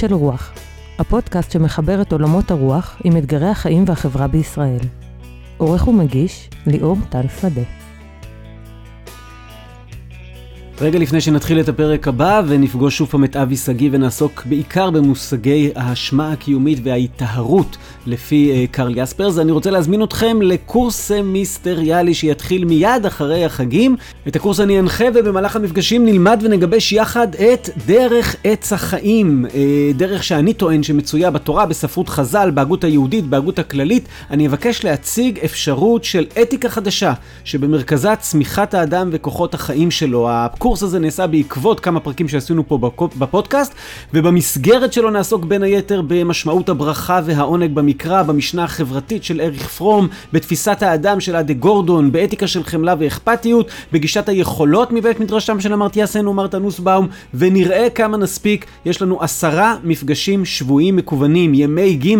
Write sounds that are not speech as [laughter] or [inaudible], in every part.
של רוח, הפודקאסט שמחבר את עולמות הרוח עם אתגרי החיים והחברה בישראל. עורך ומגיש, ליאור טל שדה. רגע לפני שנתחיל את הפרק הבא ונפגוש שוב פעם את אבי שגיא ונעסוק בעיקר במושגי האשמה הקיומית וההיטהרות לפי uh, קרל יספרס, אני רוצה להזמין אתכם לקורס סמיסטריאלי שיתחיל מיד אחרי החגים. את הקורס אני אנחה ובמהלך המפגשים נלמד ונגבש יחד את דרך עץ החיים, uh, דרך שאני טוען שמצויה בתורה, בספרות חז"ל, בהגות היהודית, בהגות הכללית. אני אבקש להציג אפשרות של אתיקה חדשה שבמרכזה צמיחת האדם וכוחות החיים שלו. הקורס הזה נעשה בעקבות כמה פרקים שעשינו פה בפודקאסט, ובמסגרת שלו נעסוק בין היתר במשמעות הברכה והעונג במקרא, במשנה החברתית של אריך פרום, בתפיסת האדם של אדה גורדון, באתיקה של חמלה ואכפתיות, בגישת היכולות מבית מדרשם של אמרתיה סן ומרתה נוסבאום, ונראה כמה נספיק. יש לנו עשרה מפגשים שבועיים מקוונים, ימי ג'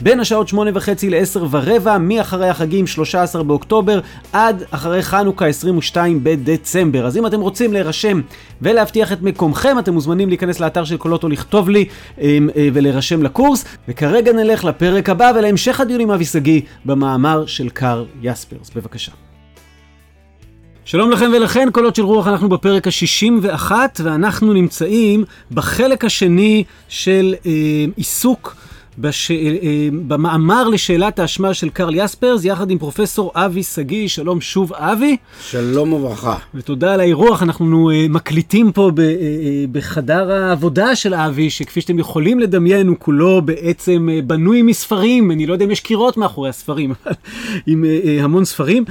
בין השעות שמונה וחצי לעשר ורבע, מאחרי החגים 13 באוקטובר עד אחרי חנוכה 22 בדצמבר. אז אם אתם רוצים להירשם להירשם ולהבטיח את מקומכם, אתם מוזמנים להיכנס לאתר של קולות או לכתוב לי אמ, אה, ולהירשם לקורס. וכרגע נלך לפרק הבא ולהמשך הדיון עם אבי שגיא במאמר של קארל יספרס. בבקשה. שלום לכם ולכן, קולות של רוח, אנחנו בפרק ה-61 ואנחנו נמצאים בחלק השני של אה, עיסוק בש... אה, אה, במאמר לשאלת האשמה של קרל יספרס, יחד עם פרופסור אבי שגיא. שלום שוב, אבי. שלום וברכה. ותודה על האירוח. אנחנו אה, מקליטים פה בחדר העבודה של אבי, שכפי שאתם יכולים לדמיין, הוא כולו בעצם בנוי מספרים. אני לא יודע אם יש קירות מאחורי הספרים, [laughs] עם המון ספרים.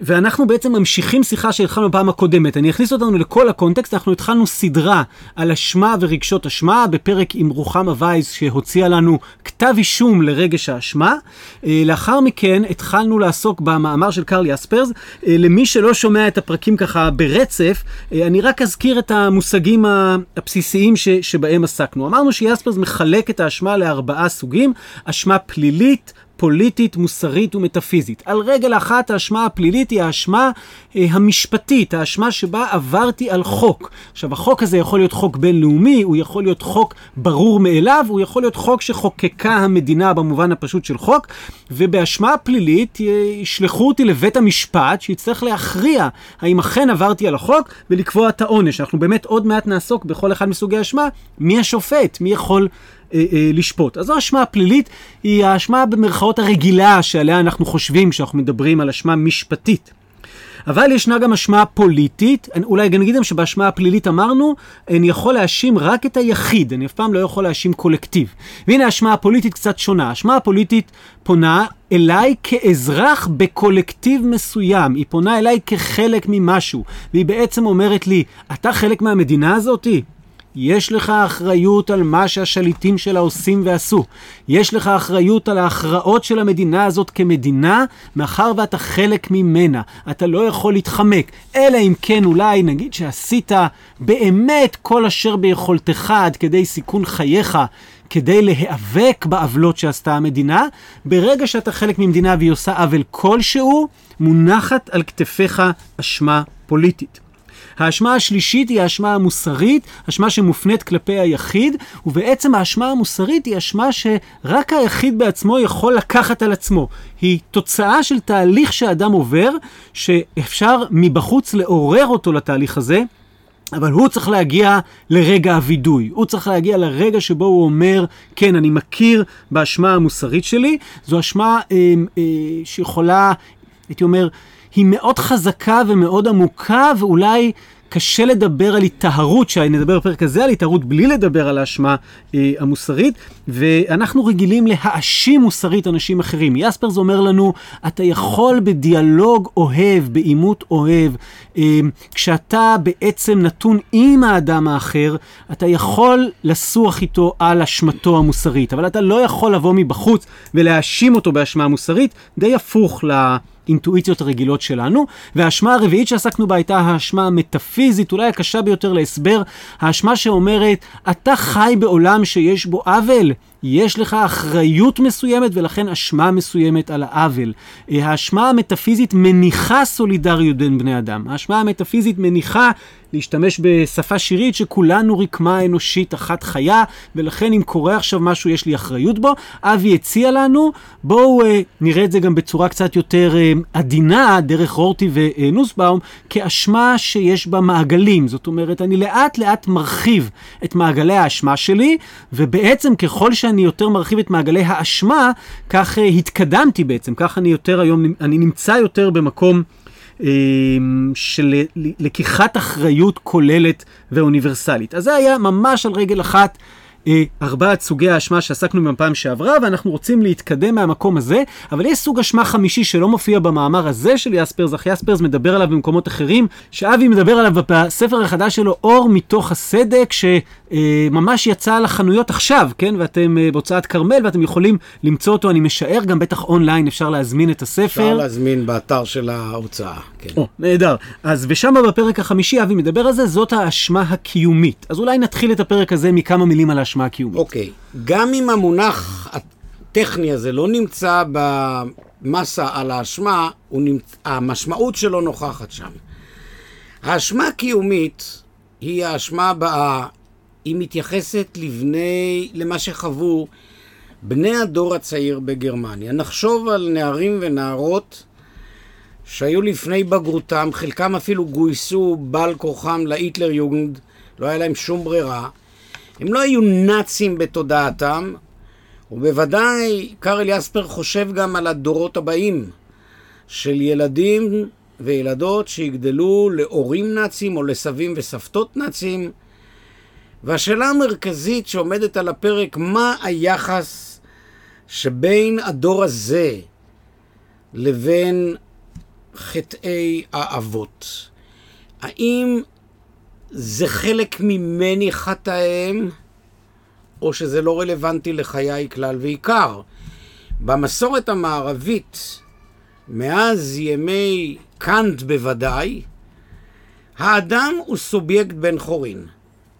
ואנחנו בעצם ממשיכים שיחה שהתחלנו בפעם הקודמת. אני אכניס אותנו לכל הקונטקסט. אנחנו התחלנו סדרה על אשמה ורגשות אשמה, בפרק עם רוחמה וייס, שהוציאה לנו כתב אישום לרגש האשמה. אה, לאחר מכן התחלנו לעסוק במאמר של קרל יספרס. אה, למי שלא שומע את הפרקים ככה ברצף, אה, אני רק אזכיר את המושגים הבסיסיים ש, שבהם עסקנו. אמרנו שיספרס מחלק את האשמה לארבעה סוגים, אשמה פלילית, פוליטית, מוסרית ומטאפיזית. על רגל אחת האשמה הפלילית היא האשמה אה, המשפטית, האשמה שבה עברתי על חוק. עכשיו, החוק הזה יכול להיות חוק בינלאומי, הוא יכול להיות חוק ברור מאליו, הוא יכול להיות חוק שחוקקה המדינה במובן הפשוט של חוק, ובאשמה הפלילית אה, ישלחו אותי לבית המשפט, שיצטרך להכריע האם אכן עברתי על החוק ולקבוע את העונש. אנחנו באמת עוד מעט נעסוק בכל אחד מסוגי האשמה, מי השופט, מי יכול... אה, אה, לשפוט. אז האשמה הפלילית היא האשמה במרכאות הרגילה שעליה אנחנו חושבים כשאנחנו מדברים על אשמה משפטית. אבל ישנה גם אשמה פוליטית, אולי גם נגיד שבאשמה הפלילית אמרנו, אני יכול להאשים רק את היחיד, אני אף פעם לא יכול להאשים קולקטיב. והנה האשמה הפוליטית קצת שונה. האשמה הפוליטית פונה אליי כאזרח בקולקטיב מסוים, היא פונה אליי כחלק ממשהו, והיא בעצם אומרת לי, אתה חלק מהמדינה הזאתי? יש לך אחריות על מה שהשליטים שלה עושים ועשו. יש לך אחריות על ההכרעות של המדינה הזאת כמדינה, מאחר ואתה חלק ממנה. אתה לא יכול להתחמק. אלא אם כן אולי נגיד שעשית באמת כל אשר ביכולתך עד כדי סיכון חייך. כדי להיאבק בעוולות שעשתה המדינה, ברגע שאתה חלק ממדינה והיא עושה עוול כלשהו, מונחת על כתפיך אשמה פוליטית. האשמה השלישית היא האשמה המוסרית, אשמה שמופנית כלפי היחיד, ובעצם האשמה המוסרית היא אשמה שרק היחיד בעצמו יכול לקחת על עצמו. היא תוצאה של תהליך שאדם עובר, שאפשר מבחוץ לעורר אותו לתהליך הזה. אבל הוא צריך להגיע לרגע הווידוי, הוא צריך להגיע לרגע שבו הוא אומר, כן, אני מכיר באשמה המוסרית שלי, זו אשמה אה, אה, שיכולה, הייתי אומר, היא מאוד חזקה ומאוד עמוקה, ואולי קשה לדבר על היטהרות, שנדבר בפרק הזה על היטהרות בלי לדבר על האשמה אה, המוסרית, ואנחנו רגילים להאשים מוסרית אנשים אחרים. יספרס אומר לנו, אתה יכול בדיאלוג אוהב, בעימות אוהב, אה, כשאתה בעצם נתון עם האדם האחר, אתה יכול לסוח איתו על אשמתו המוסרית, אבל אתה לא יכול לבוא מבחוץ ולהאשים אותו באשמה מוסרית, די הפוך ל... האינטואיציות הרגילות שלנו. והאשמה הרביעית שעסקנו בה הייתה האשמה המטאפיזית, אולי הקשה ביותר להסבר, האשמה שאומרת, אתה חי בעולם שיש בו עוול, יש לך אחריות מסוימת ולכן אשמה מסוימת על העוול. אה, האשמה המטאפיזית מניחה סולידריות בין בני אדם. האשמה המטאפיזית מניחה להשתמש בשפה שירית שכולנו רקמה אנושית אחת חיה, ולכן אם קורה עכשיו משהו יש לי אחריות בו. אבי הציע לנו, בואו אה, נראה את זה גם בצורה קצת יותר אה, עדינה, דרך רורטי ונוסבאום, כאשמה שיש בה מעגלים. זאת אומרת, אני לאט לאט מרחיב את מעגלי האשמה שלי, ובעצם ככל שאני יותר מרחיב את מעגלי האשמה, כך אה, התקדמתי בעצם, כך אני יותר היום, אני נמצא יותר במקום... אמ, של לקיחת אחריות כוללת ואוניברסלית. אז זה היה ממש על רגל אחת. אה, ארבעת סוגי האשמה שעסקנו בהם פעם שעברה, ואנחנו רוצים להתקדם מהמקום הזה, אבל יש סוג אשמה חמישי שלא מופיע במאמר הזה של יספרס, אך יספרס מדבר עליו במקומות אחרים, שאבי מדבר עליו בספר החדש שלו, אור מתוך הסדק, שממש יצא לחנויות עכשיו, כן? ואתם אה, בהוצאת כרמל, ואתם יכולים למצוא אותו, אני משער, גם בטח אונליין אפשר להזמין את הספר. אפשר להזמין באתר של ההוצאה, כן. או, נהדר. אז ושם בפרק החמישי, אבי מדבר על זה, זאת האשמה הקיומית. אז אולי נתחיל את הפרק הזה מכמה מילים על האשמה הקיומית. אוקיי, גם אם המונח הטכני הזה לא נמצא במסה על האשמה, נמצ... המשמעות שלו נוכחת שם. האשמה הקיומית היא האשמה הבאה, היא מתייחסת לבני, למה שחוו בני הדור הצעיר בגרמניה. נחשוב על נערים ונערות שהיו לפני בגרותם, חלקם אפילו גויסו בעל כורחם להיטלר יוגנד, לא היה להם שום ברירה. הם לא היו נאצים בתודעתם, ובוודאי קארל יספר חושב גם על הדורות הבאים של ילדים וילדות שיגדלו להורים נאצים או לסבים וסבתות נאצים. והשאלה המרכזית שעומדת על הפרק, מה היחס שבין הדור הזה לבין חטאי האבות? האם זה חלק ממני חטאיהם, או שזה לא רלוונטי לחיי כלל ועיקר. במסורת המערבית, מאז ימי קאנט בוודאי, האדם הוא סובייקט בן חורין.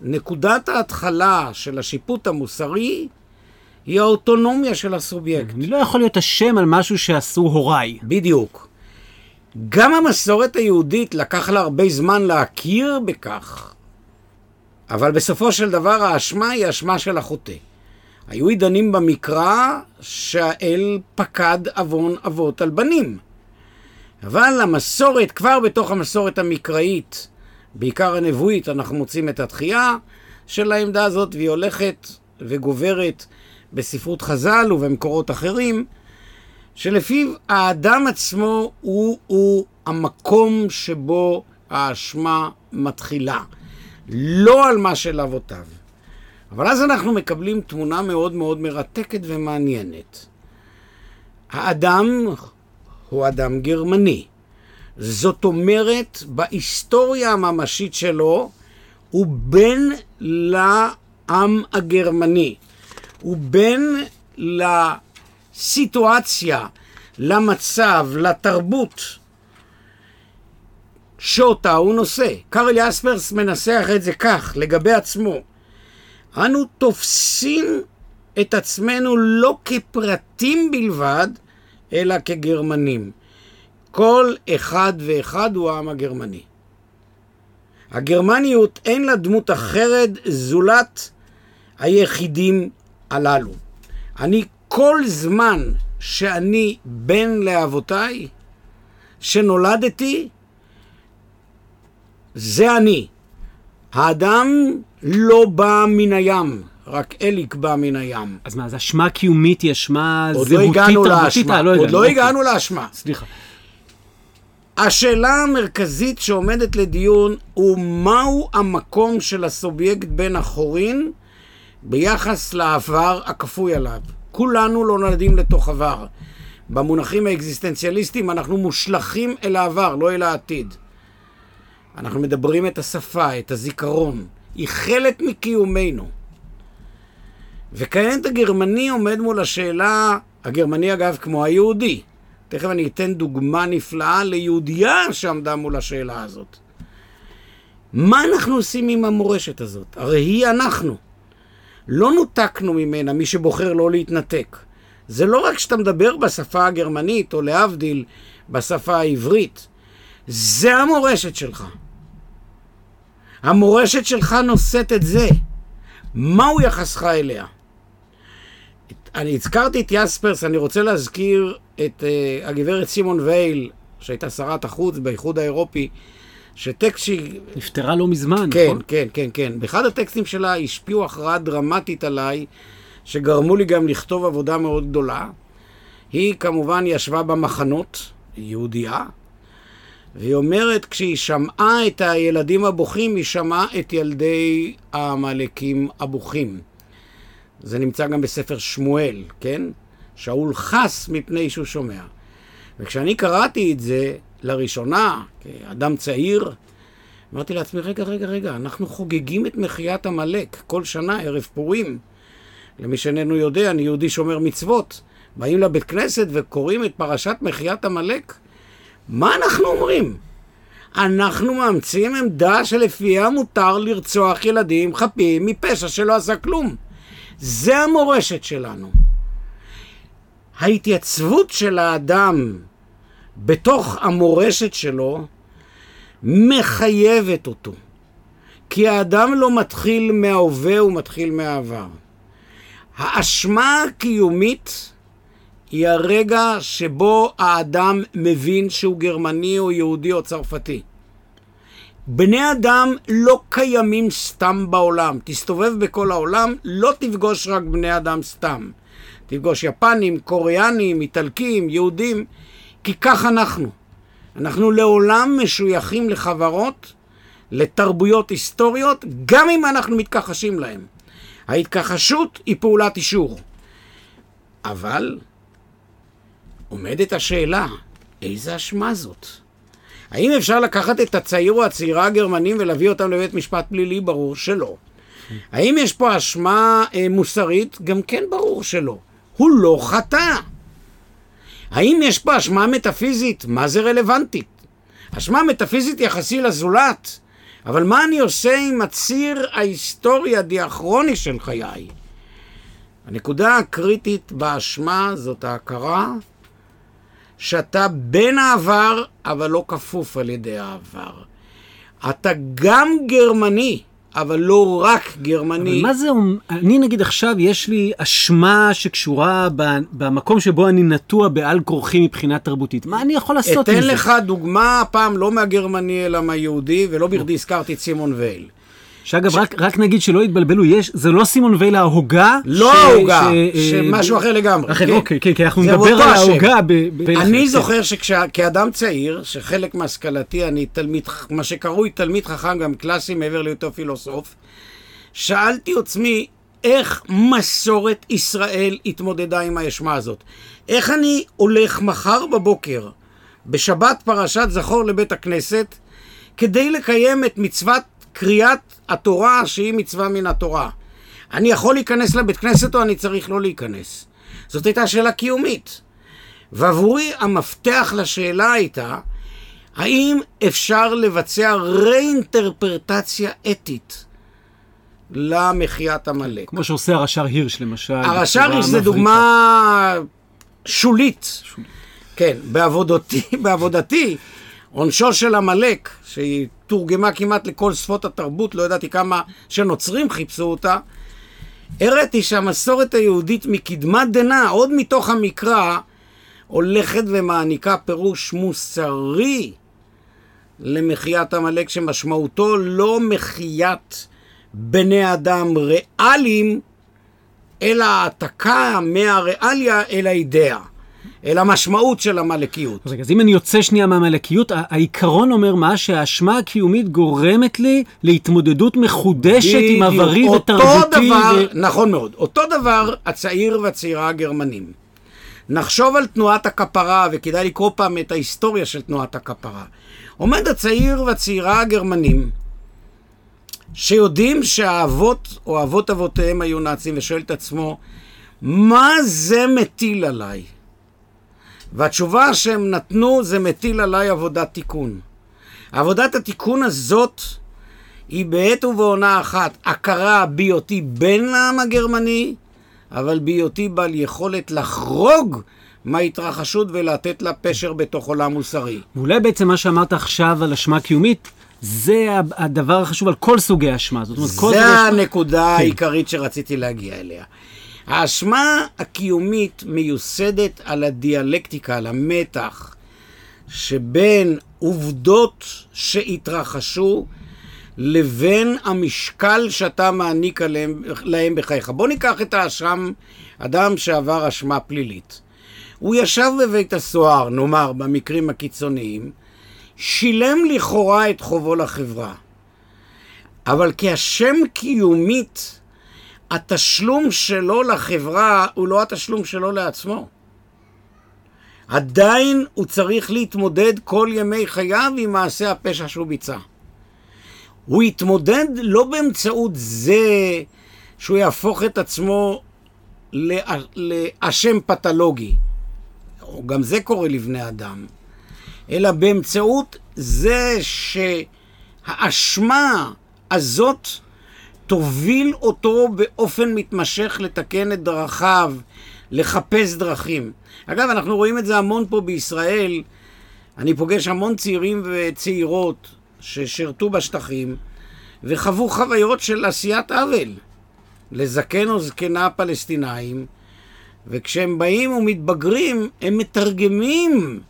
נקודת ההתחלה של השיפוט המוסרי היא האוטונומיה של הסובייקט. אני לא יכול להיות אשם על משהו שעשו הוריי. בדיוק. גם המסורת היהודית לקח לה הרבה זמן להכיר בכך, אבל בסופו של דבר האשמה היא אשמה של החוטא. היו עידנים במקרא שהאל פקד עוון אבות על בנים. אבל המסורת, כבר בתוך המסורת המקראית, בעיקר הנבואית, אנחנו מוצאים את התחייה של העמדה הזאת, והיא הולכת וגוברת בספרות חז"ל ובמקורות אחרים, שלפיו האדם עצמו הוא, הוא המקום שבו האשמה מתחילה, לא על מה של אבותיו. אבל אז אנחנו מקבלים תמונה מאוד מאוד מרתקת ומעניינת. האדם הוא אדם גרמני. זאת אומרת, בהיסטוריה הממשית שלו, הוא בן לעם הגרמני. הוא בן ל... לסיטואציה, למצב, לתרבות שאותה הוא נושא. קארל יספרס מנסח את זה כך, לגבי עצמו. אנו תופסים את עצמנו לא כפרטים בלבד, אלא כגרמנים. כל אחד ואחד הוא העם הגרמני. הגרמניות אין לה דמות אחרת זולת היחידים הללו. אני כל זמן שאני בן לאבותיי, שנולדתי, זה אני. האדם לא בא מן הים, רק אליק בא מן הים. אז מה, אז אשמה קיומית היא אשמה זהותית, תרבותית? לא הגענו לאשמה. לא עוד לא הגענו לאשמה. סליחה. השאלה המרכזית שעומדת לדיון הוא מהו המקום של הסובייקט בן החורין ביחס לעבר הכפוי עליו. כולנו לא נולדים לתוך עבר. במונחים האקזיסטנציאליסטיים אנחנו מושלכים אל העבר, לא אל העתיד. אנחנו מדברים את השפה, את הזיכרון. היא חלק מקיומנו. וכעת הגרמני עומד מול השאלה, הגרמני אגב כמו היהודי. תכף אני אתן דוגמה נפלאה ליהודייה שעמדה מול השאלה הזאת. מה אנחנו עושים עם המורשת הזאת? הרי היא אנחנו. לא נותקנו ממנה, מי שבוחר לא להתנתק. זה לא רק שאתה מדבר בשפה הגרמנית, או להבדיל, בשפה העברית. זה המורשת שלך. המורשת שלך נושאת את זה. מהו יחסך אליה? אני הזכרתי את יספרס, אני רוצה להזכיר את uh, הגברת סימון וייל, שהייתה שרת החוץ באיחוד האירופי, שטקסט שהיא... נפטרה לא מזמן, כן, נכון? כן, כן, כן. באחד הטקסטים שלה השפיעו הכרעה דרמטית עליי, שגרמו לי גם לכתוב עבודה מאוד גדולה. היא כמובן ישבה במחנות, יהודייה, והיא אומרת, כשהיא שמעה את הילדים הבוכים, היא שמעה את ילדי העמלקים הבוכים. זה נמצא גם בספר שמואל, כן? שאול חס מפני שהוא שומע. וכשאני קראתי את זה לראשונה, כאדם צעיר, אמרתי לעצמי, רגע, רגע, רגע, אנחנו חוגגים את מחיית עמלק כל שנה, ערב פורים. למי שאיננו יודע, אני יהודי שומר מצוות. באים לבית כנסת וקוראים את פרשת מחיית עמלק. מה אנחנו אומרים? אנחנו מאמצים עמדה שלפיה מותר לרצוח ילדים חפים מפשע שלא עשה כלום. זה המורשת שלנו. ההתייצבות של האדם בתוך המורשת שלו מחייבת אותו. כי האדם לא מתחיל מההווה, הוא מתחיל מהעבר. האשמה הקיומית היא הרגע שבו האדם מבין שהוא גרמני או יהודי או צרפתי. בני אדם לא קיימים סתם בעולם. תסתובב בכל העולם, לא תפגוש רק בני אדם סתם. תפגוש יפנים, קוריאנים, איטלקים, יהודים, כי כך אנחנו. אנחנו לעולם משויכים לחברות, לתרבויות היסטוריות, גם אם אנחנו מתכחשים להן. ההתכחשות היא פעולת אישור. אבל עומדת השאלה, איזה אשמה זאת? האם אפשר לקחת את הצעיר או הצעירה הגרמנים ולהביא אותם לבית משפט פלילי? ברור שלא. האם יש פה אשמה אה, מוסרית? גם כן ברור שלא. הוא לא חטא. האם יש פה אשמה מטאפיזית? מה זה רלוונטית? אשמה מטאפיזית יחסי לזולת, אבל מה אני עושה עם הציר ההיסטורי הדיאכרוני של חיי? הנקודה הקריטית באשמה זאת ההכרה שאתה בן העבר, אבל לא כפוף על ידי העבר. אתה גם גרמני, אבל לא רק גרמני. אבל מה זה, אני נגיד עכשיו, יש לי אשמה שקשורה במקום שבו אני נטוע בעל כורחי מבחינה תרבותית. מה אני יכול לעשות עם זה? אתן לך דוגמה, הפעם לא מהגרמני אלא מהיהודי, ולא בכדי הזכרתי את סימון וייל. שאגב, ש... רק, רק נגיד שלא יתבלבלו, יש, זה לא סימון וייל ההוגה. לא ההוגה, שמשהו אחר לגמרי. אחר, כן. אוקיי, כן, כי אנחנו נדבר על ההוגה. ב, ב, אני כן. זוכר שכאדם צעיר, שחלק מהשכלתי, אני תלמיד, מה שקרוי תלמיד חכם, גם קלאסי מעבר להיותו פילוסוף, שאלתי עצמי, איך מסורת ישראל התמודדה עם האשמה הזאת? איך אני הולך מחר בבוקר, בשבת פרשת זכור לבית הכנסת, כדי לקיים את מצוות קריאת התורה שהיא מצווה מן התורה. אני יכול להיכנס לבית כנסת או אני צריך לא להיכנס? זאת הייתה שאלה קיומית. ועבורי המפתח לשאלה הייתה, האם אפשר לבצע ראינטרפרטציה אתית למחיית עמלק? כמו שעושה הרש"ר הירש למשל. הרש"ר הירש זה דוגמה שולית. שולית. כן, בעבודתי, בעבודתי עונשו של עמלק, שהיא תורגמה כמעט לכל שפות התרבות, לא ידעתי כמה שנוצרים חיפשו אותה, הראיתי שהמסורת היהודית מקדמת דנא, עוד מתוך המקרא, הולכת ומעניקה פירוש מוסרי למחיית עמלק, שמשמעותו לא מחיית בני אדם ריאליים, אלא העתקה מהריאליה אל האידאה. אל המשמעות של המלכיות. רגע, אז אם אני יוצא שנייה מהמלכיות, העיקרון אומר מה? שהאשמה הקיומית גורמת לי להתמודדות מחודשת עם עברי ותרבותי. ו... נכון מאוד. אותו דבר הצעיר והצעירה הגרמנים. נחשוב על תנועת הכפרה, וכדאי לקרוא פעם את ההיסטוריה של תנועת הכפרה. עומד הצעיר והצעירה הגרמנים, שיודעים שהאבות או אבות אבותיהם היו נאצים, ושואל את עצמו, מה זה מטיל עליי? והתשובה שהם נתנו זה מטיל עליי עבודת תיקון. עבודת התיקון הזאת היא בעת ובעונה אחת הכרה בהיותי בן לעם הגרמני, אבל בהיותי בעל יכולת לחרוג מההתרחשות ולתת לה פשר בתוך עולם מוסרי. ואולי בעצם מה שאמרת עכשיו על אשמה קיומית, זה הדבר החשוב על כל סוגי האשמה. זאת אומרת, כל זה סוגי האשמה- הנקודה כן. העיקרית שרציתי להגיע אליה. האשמה הקיומית מיוסדת על הדיאלקטיקה, על המתח שבין עובדות שהתרחשו לבין המשקל שאתה מעניק עליהם, להם בחייך. בוא ניקח את האשם, אדם שעבר אשמה פלילית. הוא ישב בבית הסוהר, נאמר, במקרים הקיצוניים, שילם לכאורה את חובו לחברה. אבל כאשם קיומית, התשלום שלו לחברה הוא לא התשלום שלו לעצמו. עדיין הוא צריך להתמודד כל ימי חייו עם מעשה הפשע שהוא ביצע. הוא יתמודד לא באמצעות זה שהוא יהפוך את עצמו לא- לאשם פתולוגי, גם זה קורה לבני אדם, אלא באמצעות זה שהאשמה הזאת תוביל אותו באופן מתמשך לתקן את דרכיו, לחפש דרכים. אגב, אנחנו רואים את זה המון פה בישראל. אני פוגש המון צעירים וצעירות ששירתו בשטחים וחוו חוויות של עשיית עוול לזקן או זקנה פלסטינאים, וכשהם באים ומתבגרים, הם מתרגמים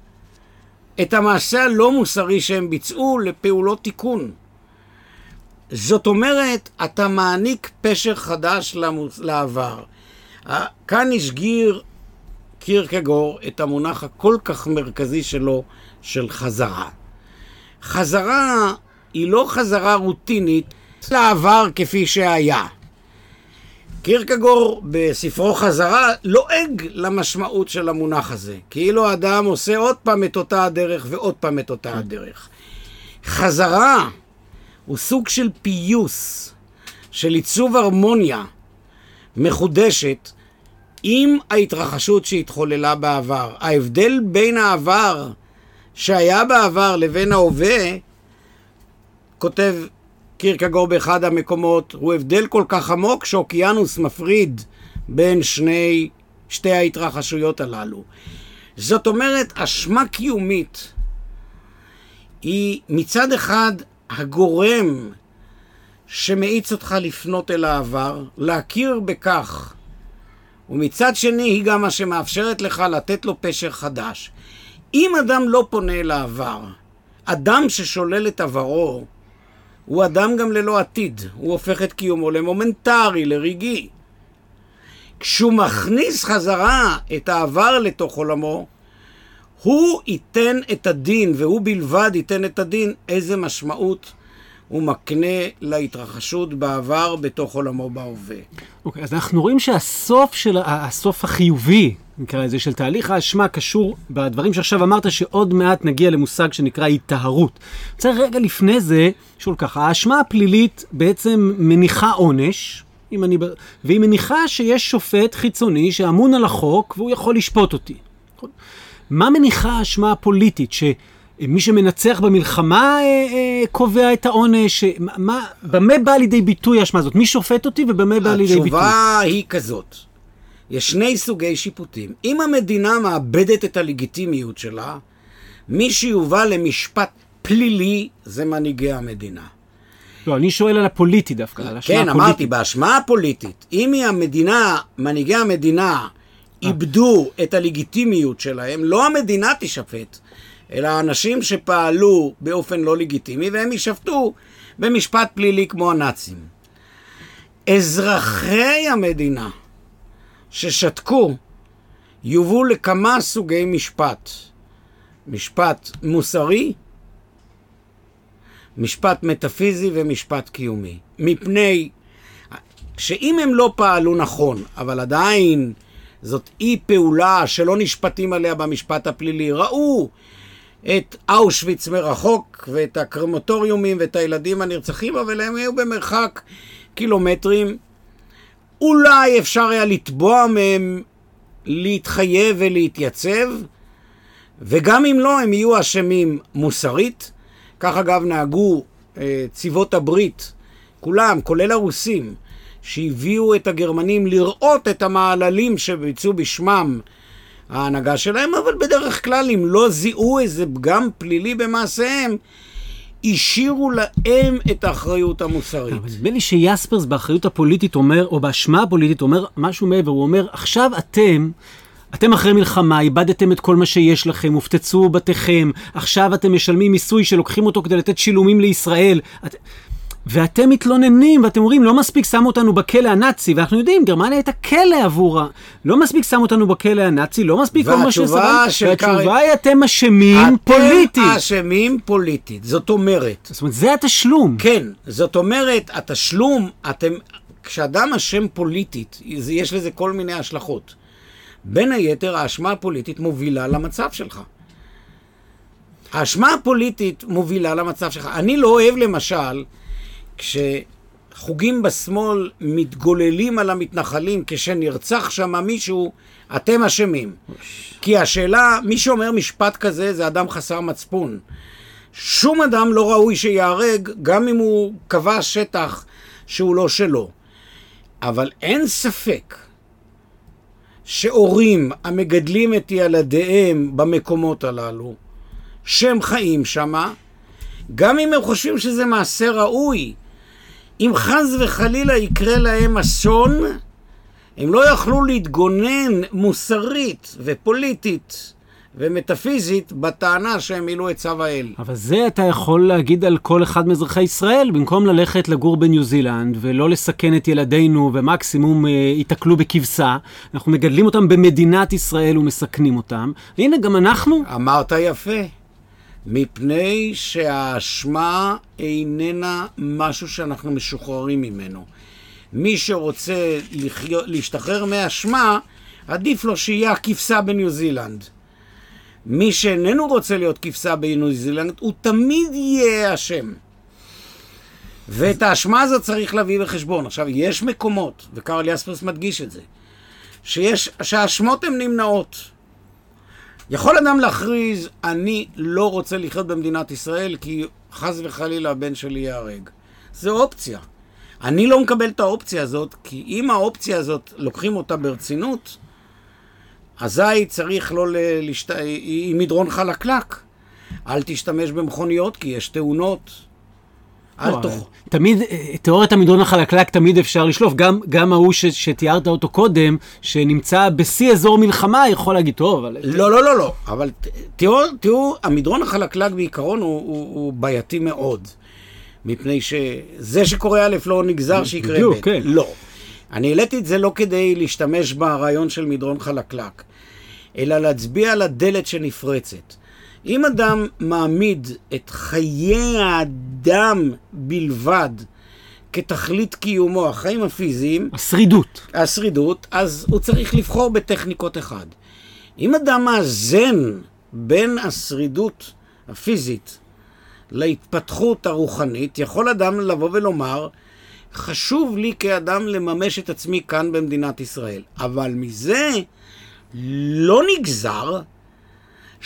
את המעשה הלא מוסרי שהם ביצעו לפעולות תיקון. זאת אומרת, אתה מעניק פשר חדש למוס- לעבר. כאן השגיר קירקגור את המונח הכל כך מרכזי שלו, של חזרה. חזרה היא לא חזרה רוטינית לעבר כפי שהיה. קירקגור בספרו חזרה לועג למשמעות של המונח הזה. כאילו האדם עושה עוד פעם את אותה הדרך ועוד פעם את אותה הדרך. חזרה הוא סוג של פיוס, של עיצוב הרמוניה מחודשת עם ההתרחשות שהתחוללה בעבר. ההבדל בין העבר שהיה בעבר לבין ההווה, כותב קירקגור באחד המקומות, הוא הבדל כל כך עמוק שאוקיינוס מפריד בין שני, שתי ההתרחשויות הללו. זאת אומרת, אשמה קיומית היא מצד אחד הגורם שמאיץ אותך לפנות אל העבר, להכיר בכך, ומצד שני היא גם מה שמאפשרת לך לתת לו פשר חדש. אם אדם לא פונה אל העבר, אדם ששולל את עברו, הוא אדם גם ללא עתיד, הוא הופך את קיומו למומנטרי, לרגעי. כשהוא מכניס חזרה את העבר לתוך עולמו, הוא ייתן את הדין, והוא בלבד ייתן את הדין, איזה משמעות הוא מקנה להתרחשות בעבר בתוך עולמו בהווה. אוקיי, אז אנחנו רואים שהסוף של, הסוף החיובי, נקרא לזה, של תהליך האשמה קשור בדברים שעכשיו אמרת, שעוד מעט נגיע למושג שנקרא היטהרות. רוצה רגע לפני זה, לשאול ככה, האשמה הפלילית בעצם מניחה עונש, אם אני, והיא מניחה שיש שופט חיצוני שאמון על החוק והוא יכול לשפוט אותי. מה מניחה האשמה הפוליטית? שמי שמנצח במלחמה אה, אה, קובע את העונש? מה- מה, במה באה לידי ביטוי האשמה הזאת? מי שופט אותי ובמה באה לידי ביטוי? התשובה היא כזאת, יש שני סוגי שיפוטים. אם המדינה מאבדת את הלגיטימיות שלה, מי שיובא למשפט פלילי זה מנהיגי המדינה. לא, אני שואל על הפוליטי דווקא, על האשמה כן, הפוליטית. אמרתי, בהשמעה הפוליטית, אם היא המדינה, מנהיגי המדינה, איבדו את הלגיטימיות שלהם, לא המדינה תשפט, אלא האנשים שפעלו באופן לא לגיטימי, והם יישפטו במשפט פלילי כמו הנאצים. אזרחי המדינה ששתקו יובאו לכמה סוגי משפט. משפט מוסרי, משפט מטאפיזי ומשפט קיומי. מפני שאם הם לא פעלו נכון, אבל עדיין זאת אי פעולה שלא נשפטים עליה במשפט הפלילי, ראו את אושוויץ מרחוק ואת הקרמטוריומים ואת הילדים הנרצחים, אבל הם היו במרחק קילומטרים. אולי אפשר היה לתבוע מהם להתחייב ולהתייצב, וגם אם לא, הם יהיו אשמים מוסרית. כך אגב נהגו אה, צבאות הברית כולם, כולל הרוסים, שהביאו את הגרמנים לראות את המעללים שביצעו בשמם ההנהגה שלהם, אבל בדרך כלל, אם לא זיהו איזה פגם פלילי במעשיהם, השאירו להם את האחריות המוסרית. אבל נדמה לי שיספרס באחריות הפוליטית אומר, או באשמה הפוליטית אומר משהו מעבר, הוא אומר, עכשיו אתם... אתם אחרי מלחמה, איבדתם את כל מה שיש לכם, הופצצו בתיכם, עכשיו אתם משלמים מיסוי שלוקחים אותו כדי לתת שילומים לישראל. את... ואתם מתלוננים, ואתם אומרים, לא מספיק שמו אותנו בכלא הנאצי, ואנחנו יודעים, גרמניה הייתה כלא עבור ה... לא מספיק שמו אותנו בכלא הנאצי, לא מספיק כל מה והתשובה של והתשובה היא, אתם אשמים פוליטית. אתם אשמים פוליטית. זאת אומרת, זאת אומרת, זה התשלום. כן, זאת אומרת, התשלום, אתם, כשאדם אשם פוליטית, יש לזה כל מיני השלכות. בין היתר, האשמה הפוליטית מובילה למצב שלך. האשמה הפוליטית מובילה למצב שלך. אני לא אוהב, למשל, כשחוגים בשמאל מתגוללים על המתנחלים כשנרצח שם מישהו, אתם אשמים. כי השאלה, מי שאומר משפט כזה זה אדם חסר מצפון. שום אדם לא ראוי שייהרג, גם אם הוא כבש שטח שהוא לא שלו. אבל אין ספק שהורים המגדלים את ילדיהם במקומות הללו, שהם חיים שמה, גם אם הם חושבים שזה מעשה ראוי, אם חס וחלילה יקרה להם אסון, הם לא יכלו להתגונן מוסרית ופוליטית ומטאפיזית בטענה שהם מילאו את צו האל. אבל זה אתה יכול להגיד על כל אחד מאזרחי ישראל, במקום ללכת לגור בניו זילנד ולא לסכן את ילדינו ומקסימום אה, ייתקלו בכבשה, אנחנו מגדלים אותם במדינת ישראל ומסכנים אותם. הנה, גם אנחנו, אמרת יפה, מפני שהאשמה איננה משהו שאנחנו משוחררים ממנו. מי שרוצה לחיות, להשתחרר מאשמה, עדיף לו שיהיה הכבשה בניו זילנד. מי שאיננו רוצה להיות כבשה בניו זילנד, הוא תמיד יהיה אשם. ואת האשמה הזאת צריך להביא בחשבון. עכשיו, יש מקומות, וקרל יספרס מדגיש את זה, שיש, שהאשמות הן נמנעות. יכול אדם להכריז, אני לא רוצה לחיות במדינת ישראל כי חס וחלילה הבן שלי ייהרג. זו אופציה. אני לא מקבל את האופציה הזאת, כי אם האופציה הזאת, לוקחים אותה ברצינות, אזי צריך לא ל... לשת... היא מדרון חלקלק. אל תשתמש במכוניות כי יש תאונות. אל לא, תוך... תמיד, אה, תיאוריית המדרון החלקלק תמיד אפשר לשלוף. גם, גם ההוא ש, שתיארת אותו קודם, שנמצא בשיא אזור מלחמה, יכול להגיד, טוב, אבל... לא, לא, לא, לא. אבל תראו, תראו, המדרון החלקלק בעיקרון הוא, הוא, הוא בעייתי מאוד. מפני שזה שקורה א' לא נגזר שיקרה ב'. כן. לא. אני העליתי את זה לא כדי להשתמש ברעיון של מדרון חלקלק, אלא להצביע על הדלת שנפרצת. אם אדם מעמיד את חיי האדם בלבד כתכלית קיומו, החיים הפיזיים, השרידות. השרידות, אז הוא צריך לבחור בטכניקות אחד. אם אדם מאזן בין השרידות הפיזית להתפתחות הרוחנית, יכול אדם לבוא ולומר, חשוב לי כאדם לממש את עצמי כאן במדינת ישראל. אבל מזה לא נגזר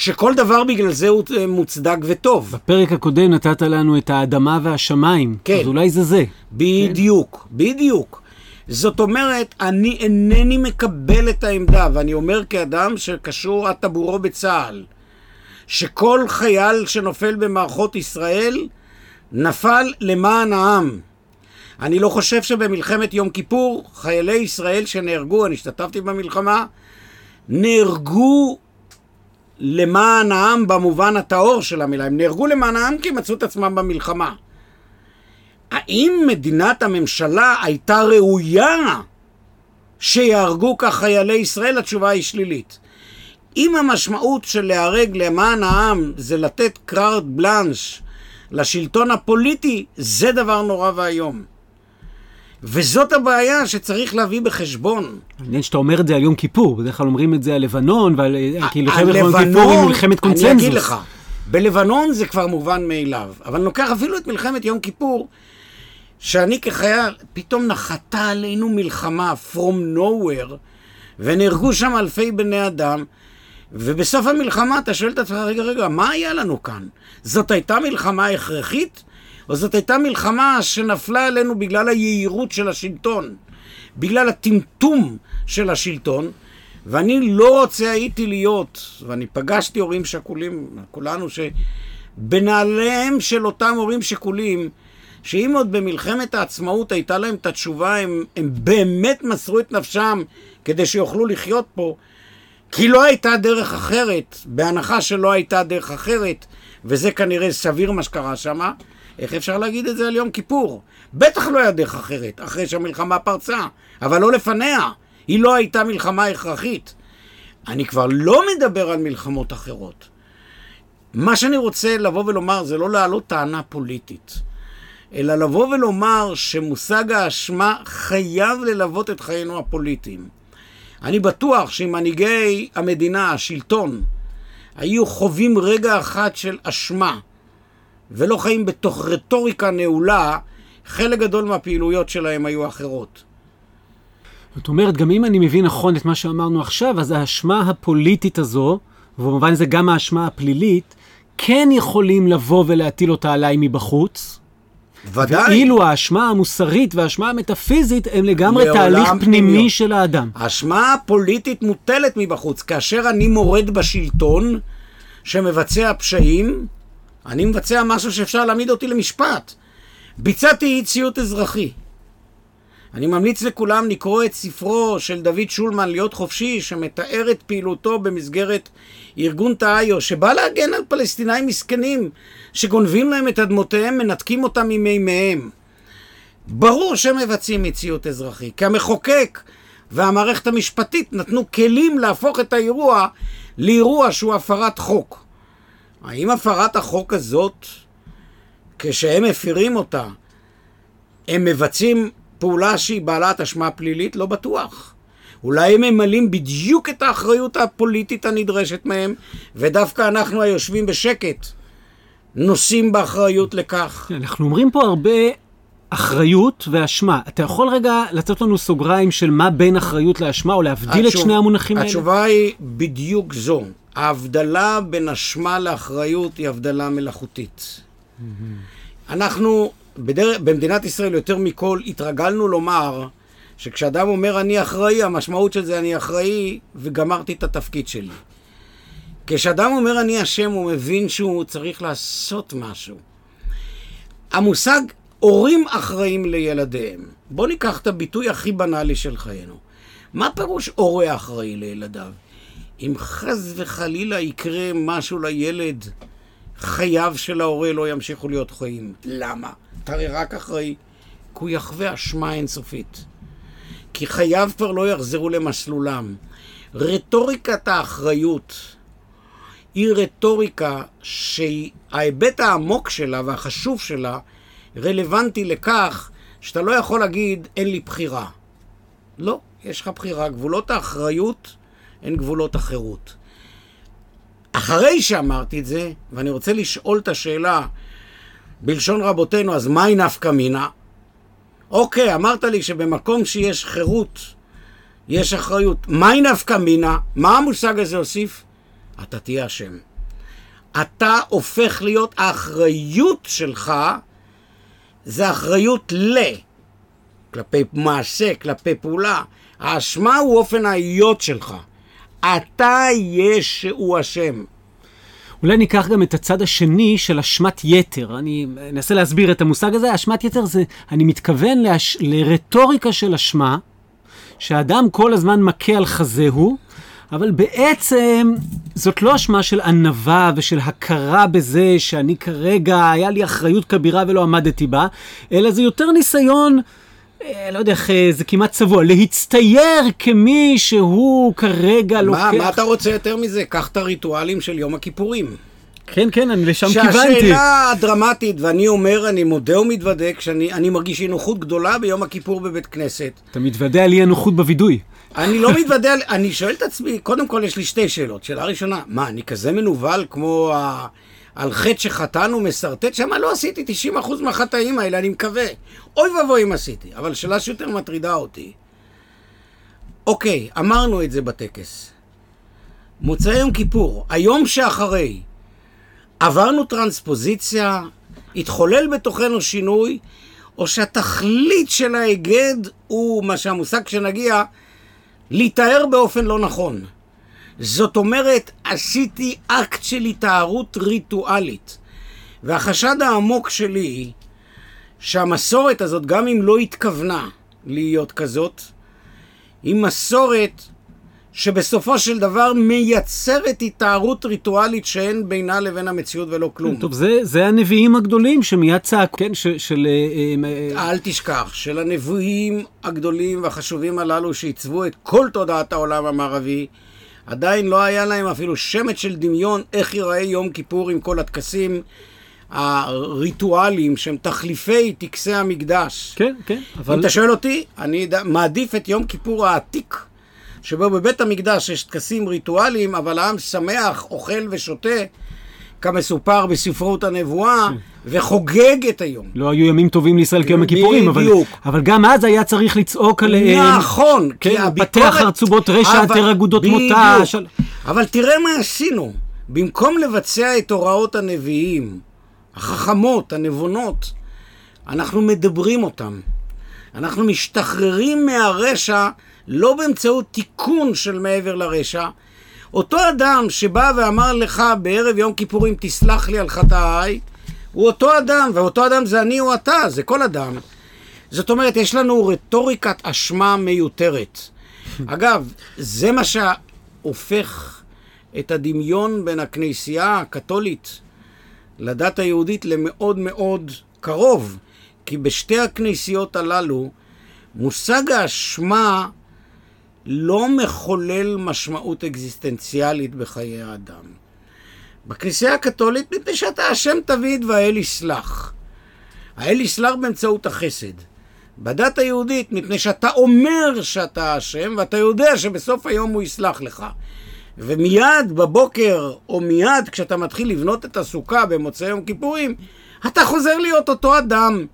שכל דבר בגלל זה הוא אה, מוצדק וטוב. בפרק הקודם נתת לנו את האדמה והשמיים. כן. אז אולי זה זה. בדיוק, בדיוק. זאת אומרת, אני אינני מקבל את העמדה, ואני אומר כאדם שקשור עד טבורו בצה"ל, שכל חייל שנופל במערכות ישראל נפל למען העם. אני לא חושב שבמלחמת יום כיפור חיילי ישראל שנהרגו, אני השתתפתי במלחמה, נהרגו למען העם במובן הטהור של המילה. הם נהרגו למען העם כי מצאו את עצמם במלחמה. האם מדינת הממשלה הייתה ראויה שיהרגו כך חיילי ישראל? התשובה היא שלילית. אם המשמעות של להיהרג למען העם זה לתת קרארט בלאנש לשלטון הפוליטי, זה דבר נורא ואיום. וזאת הבעיה שצריך להביא בחשבון. מעניין שאתה אומר את זה על יום כיפור, בדרך כלל אומרים את זה על לבנון, ועל... כי מלחמת יום כיפור היא מלחמת קונצנזוס. אני אגיד לך, בלבנון זה כבר מובן מאליו, אבל אני לוקח אפילו את מלחמת יום כיפור, שאני כחייל, פתאום נחתה עלינו מלחמה from nowhere, ונהרגו שם אלפי בני אדם, ובסוף המלחמה אתה שואל את עצמך, רגע, רגע, מה היה לנו כאן? זאת הייתה מלחמה הכרחית? אבל זאת הייתה מלחמה שנפלה עלינו בגלל היהירות של השלטון, בגלל הטמטום של השלטון, ואני לא רוצה הייתי להיות, ואני פגשתי הורים שכולים, כולנו, שבנעליהם של אותם הורים שכולים, שאם עוד במלחמת העצמאות הייתה להם את התשובה, הם, הם באמת מסרו את נפשם כדי שיוכלו לחיות פה, כי לא הייתה דרך אחרת, בהנחה שלא הייתה דרך אחרת, וזה כנראה סביר מה שקרה שם, איך אפשר להגיד את זה על יום כיפור? בטח לא היה דרך אחרת, אחרי שהמלחמה פרצה, אבל לא לפניה. היא לא הייתה מלחמה הכרחית. אני כבר לא מדבר על מלחמות אחרות. מה שאני רוצה לבוא ולומר זה לא להעלות טענה פוליטית, אלא לבוא ולומר שמושג האשמה חייב ללוות את חיינו הפוליטיים. אני בטוח שאם מנהיגי המדינה, השלטון, היו חווים רגע אחד של אשמה, ולא חיים בתוך רטוריקה נעולה, חלק גדול מהפעילויות שלהם היו אחרות. זאת אומרת, גם אם אני מבין נכון את מה שאמרנו עכשיו, אז האשמה הפוליטית הזו, ובמובן זה גם האשמה הפלילית, כן יכולים לבוא ולהטיל אותה עליי מבחוץ. ודאי. ואילו האשמה המוסרית והאשמה המטאפיזית הם לגמרי תהליך פנימי פנימיות. של האדם. האשמה הפוליטית מוטלת מבחוץ. כאשר אני מורד בשלטון שמבצע פשעים, אני מבצע משהו שאפשר להעמיד אותי למשפט. ביצעתי אי ציות אזרחי. אני ממליץ לכולם לקרוא את ספרו של דוד שולמן, להיות חופשי, שמתאר את פעילותו במסגרת ארגון תאיו, שבא להגן על פלסטינאים מסכנים, שגונבים להם את אדמותיהם, מנתקים אותם ממימיהם. ברור מבצעים אי ציות אזרחי, כי המחוקק והמערכת המשפטית נתנו כלים להפוך את האירוע לאירוע שהוא הפרת חוק. האם הפרת החוק הזאת, כשהם מפירים אותה, הם מבצעים פעולה שהיא בעלת אשמה פלילית? לא בטוח. אולי הם ממלאים בדיוק את האחריות הפוליטית הנדרשת מהם, ודווקא אנחנו היושבים בשקט נושאים באחריות לכך. כן, אנחנו אומרים פה הרבה אחריות ואשמה. אתה יכול רגע לתת לנו סוגריים של מה בין אחריות לאשמה, או להבדיל את התשוב- שני המונחים האלה? התשובה היא בדיוק זו. ההבדלה בין אשמה לאחריות היא הבדלה מלאכותית. אנחנו בדרך, במדינת ישראל יותר מכל התרגלנו לומר שכשאדם אומר אני אחראי, המשמעות של זה אני אחראי וגמרתי את התפקיד שלי. כשאדם אומר אני אשם, הוא מבין שהוא צריך לעשות משהו. המושג הורים אחראים לילדיהם. בואו ניקח את הביטוי הכי בנאלי של חיינו. מה פירוש הורה אחראי לילדיו? אם חס וחלילה יקרה משהו לילד, חייו של ההורה לא ימשיכו להיות חיים. למה? אתה הרי רק אחראי. כי הוא יחווה אשמה אינסופית. כי חייו כבר לא יחזרו למסלולם. רטוריקת האחריות היא רטוריקה שההיבט העמוק שלה והחשוב שלה רלוונטי לכך שאתה לא יכול להגיד אין לי בחירה. לא, יש לך בחירה. גבולות האחריות הן גבולות החירות. אחרי שאמרתי את זה, ואני רוצה לשאול את השאלה בלשון רבותינו, אז מהי נפקא מינה? אוקיי, אמרת לי שבמקום שיש חירות, יש אחריות. מהי נפקא מינה? מה המושג הזה הוסיף? אתה תהיה אשם. אתה הופך להיות, האחריות שלך זה אחריות ל... כלפי מעשה, כלפי פעולה. האשמה הוא אופן ההיות שלך. אתה יש שהוא אשם. אולי ניקח גם את הצד השני של אשמת יתר. אני אנסה להסביר את המושג הזה. אשמת יתר זה, אני מתכוון להש... לרטוריקה של אשמה, שהאדם כל הזמן מכה על חזהו, אבל בעצם זאת לא אשמה של ענווה ושל הכרה בזה שאני כרגע, היה לי אחריות כבירה ולא עמדתי בה, אלא זה יותר ניסיון... אה, לא יודע איך, אה, זה כמעט צבוע, להצטייר כמי שהוא כרגע לוקח... מה, מה אתה רוצה יותר מזה? קח את הריטואלים של יום הכיפורים. כן, כן, אני לשם כיוונתי. שהשאלה הדרמטית, ואני אומר, אני מודה ומתוודה, כשאני אני מרגיש אי נוחות גדולה ביום הכיפור בבית כנסת. אתה מתוודע על אי הנוחות בווידוי. אני לא מתוודה, על- אני שואל את עצמי, קודם כל יש לי שתי שאלות. שאלה ראשונה, מה, אני כזה מנוול כמו ה... על חטא שחטאנו משרטט? שמה לא עשיתי 90% מהחטאים האלה, אני מקווה. אוי ואבוי אם עשיתי. אבל שאלה שיותר מטרידה אותי, אוקיי, אמרנו את זה בטקס. מוצאי יום כיפור, היום שאחרי, עברנו טרנספוזיציה התחולל בתוכנו שינוי, או שהתכלית של ההיגד הוא מה שהמושג שנגיע, להיטהר באופן לא נכון. זאת אומרת, עשיתי אקט של התארות ריטואלית. והחשד העמוק שלי, שהמסורת הזאת, גם אם לא התכוונה להיות כזאת, היא מסורת שבסופו של דבר מייצרת התארות ריטואלית שאין בינה לבין המציאות ולא כלום. טוב, זה, זה הנביאים הגדולים שמיד צעקו, כן, ש, של... אה, אה, אל תשכח, של הנביאים הגדולים והחשובים הללו שעיצבו את כל תודעת העולם המערבי, עדיין לא היה להם אפילו שמץ של דמיון איך ייראה יום כיפור עם כל הטקסים הריטואליים שהם תחליפי טקסי המקדש. כן, כן, אבל... אם אתה שואל אותי, אני מעדיף את יום כיפור העתיק. שבו בבית המקדש יש טקסים ריטואליים, אבל העם שמח, אוכל ושותה, כמסופר בספרות הנבואה, וחוגג את היום. לא היו ימים טובים לישראל כיום הכיפורים, אבל, אבל גם אז היה צריך לצעוק עליהם. נכון, כן, כי הביקורת... פתח ארצובות רשע, עטר אגודות מותה. של... אבל תראה מה עשינו. במקום לבצע את הוראות הנביאים, החכמות, הנבונות, אנחנו מדברים אותם. אנחנו משתחררים מהרשע לא באמצעות תיקון של מעבר לרשע. אותו אדם שבא ואמר לך בערב יום כיפורים, תסלח לי על חטאיי, הוא אותו אדם, ואותו אדם זה אני או אתה, זה כל אדם. זאת אומרת, יש לנו רטוריקת אשמה מיותרת. [laughs] אגב, זה מה שהופך את הדמיון בין הכנסייה הקתולית לדת היהודית למאוד מאוד קרוב. כי בשתי הכנסיות הללו, מושג האשמה לא מחולל משמעות אקזיסטנציאלית בחיי האדם. בכנסייה הקתולית, מפני שאתה השם תביד והאל יסלח. האל יסלח באמצעות החסד. בדת היהודית, מפני שאתה אומר שאתה השם, ואתה יודע שבסוף היום הוא יסלח לך. ומיד בבוקר, או מיד כשאתה מתחיל לבנות את הסוכה במוצאי יום כיפורים, אתה חוזר להיות אותו אדם.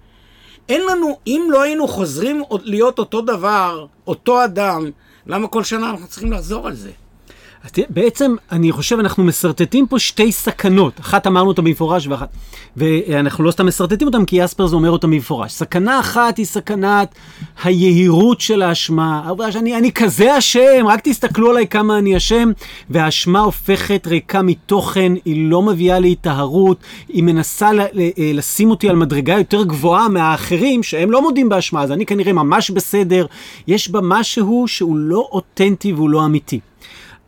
אין לנו, אם לא היינו חוזרים להיות אותו דבר, אותו אדם, למה כל שנה אנחנו צריכים לחזור על זה? בעצם, אני חושב, אנחנו משרטטים פה שתי סכנות. אחת אמרנו אותה במפורש, ואחת... ואנחנו לא סתם משרטטים אותם, כי אספרס אומר אותה במפורש. סכנה אחת היא סכנת היהירות של האשמה. העובדה שאני אני כזה אשם, רק תסתכלו עליי כמה אני אשם, והאשמה הופכת ריקה מתוכן, היא לא מביאה להיטהרות, היא מנסה ל- ל- לשים אותי על מדרגה יותר גבוהה מהאחרים, שהם לא מודים באשמה, אז אני כנראה ממש בסדר. יש בה משהו שהוא לא אותנטי והוא לא אמיתי.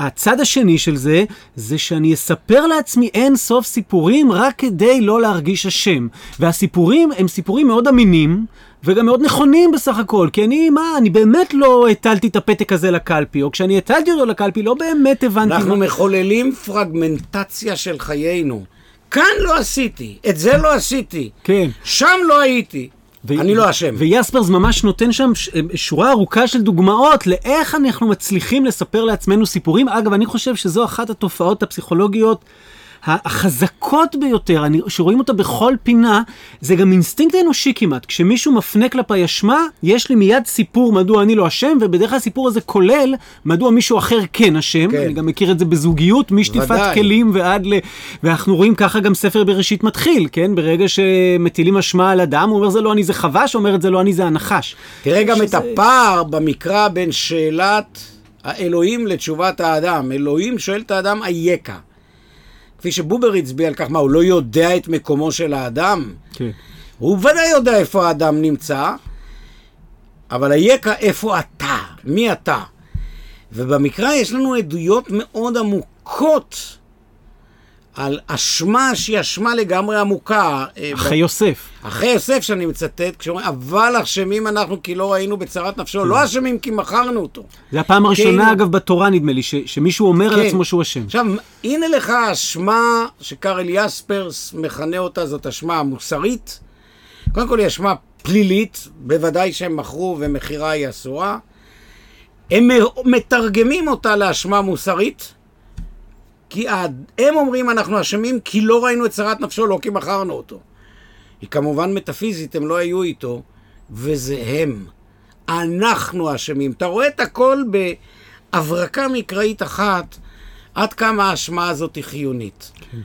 הצד השני של זה, זה שאני אספר לעצמי אין סוף סיפורים רק כדי לא להרגיש אשם. והסיפורים הם סיפורים מאוד אמינים, וגם מאוד נכונים בסך הכל, כי אני, מה, אני באמת לא הטלתי את הפתק הזה לקלפי, או כשאני הטלתי אותו לקלפי, לא באמת הבנתי... אנחנו מה... מחוללים פרגמנטציה של חיינו. כאן לא עשיתי, את זה לא עשיתי. כן. שם לא הייתי. ו- אני לא אשם. ויאספרס ממש נותן שם ש- שורה ארוכה של דוגמאות לאיך אנחנו מצליחים לספר לעצמנו סיפורים. אגב, אני חושב שזו אחת התופעות הפסיכולוגיות החזקות ביותר, אני, שרואים אותה בכל פינה, זה גם אינסטינקט אנושי כמעט. כשמישהו מפנה כלפי אשמה, יש לי מיד סיפור מדוע אני לא אשם, ובדרך כלל הסיפור הזה כולל מדוע מישהו אחר כן אשם. כן. אני גם מכיר את זה בזוגיות, משטיפת כלים ועד ל... ואנחנו רואים ככה גם ספר בראשית מתחיל, כן? ברגע שמטילים אשמה על אדם, הוא אומר זה לא אני, זה חבש, אומר את זה לא אני, זה הנחש. תראה גם שזה... את הפער במקרא בין שאלת האלוהים לתשובת האדם. אלוהים שואל את האדם אייכה. כפי שבובר הצביע על כך, מה, הוא לא יודע את מקומו של האדם? כן. הוא ודאי יודע איפה האדם נמצא, אבל אייכה איפה אתה, מי אתה. ובמקרא יש לנו עדויות מאוד עמוקות על אשמה שהיא אשמה לגמרי עמוקה. אה, אחרי ב... יוסף. אחרי יוסף שאני מצטט, כשאומרים, אבל אשמים אנחנו כי לא ראינו בצרת נפשו, כן. לא אשמים כי מכרנו אותו. זה הפעם הראשונה, כן. אגב, בתורה נדמה לי, ש... שמישהו אומר כן. על עצמו שהוא אשם. עכשיו, הנה לך אשמה שקארל יספרס מכנה אותה, זאת אשמה מוסרית. קודם כל היא אשמה פלילית, בוודאי שהם מכרו ומכירה היא אסורה. הם מתרגמים אותה לאשמה מוסרית. כי הם אומרים אנחנו אשמים כי לא ראינו את צרת נפשו, לא כי מכרנו אותו. היא כמובן מטאפיזית, הם לא היו איתו, וזה הם. אנחנו אשמים. אתה רואה את הכל בהברקה מקראית אחת, עד כמה האשמה הזאת היא חיונית. כן.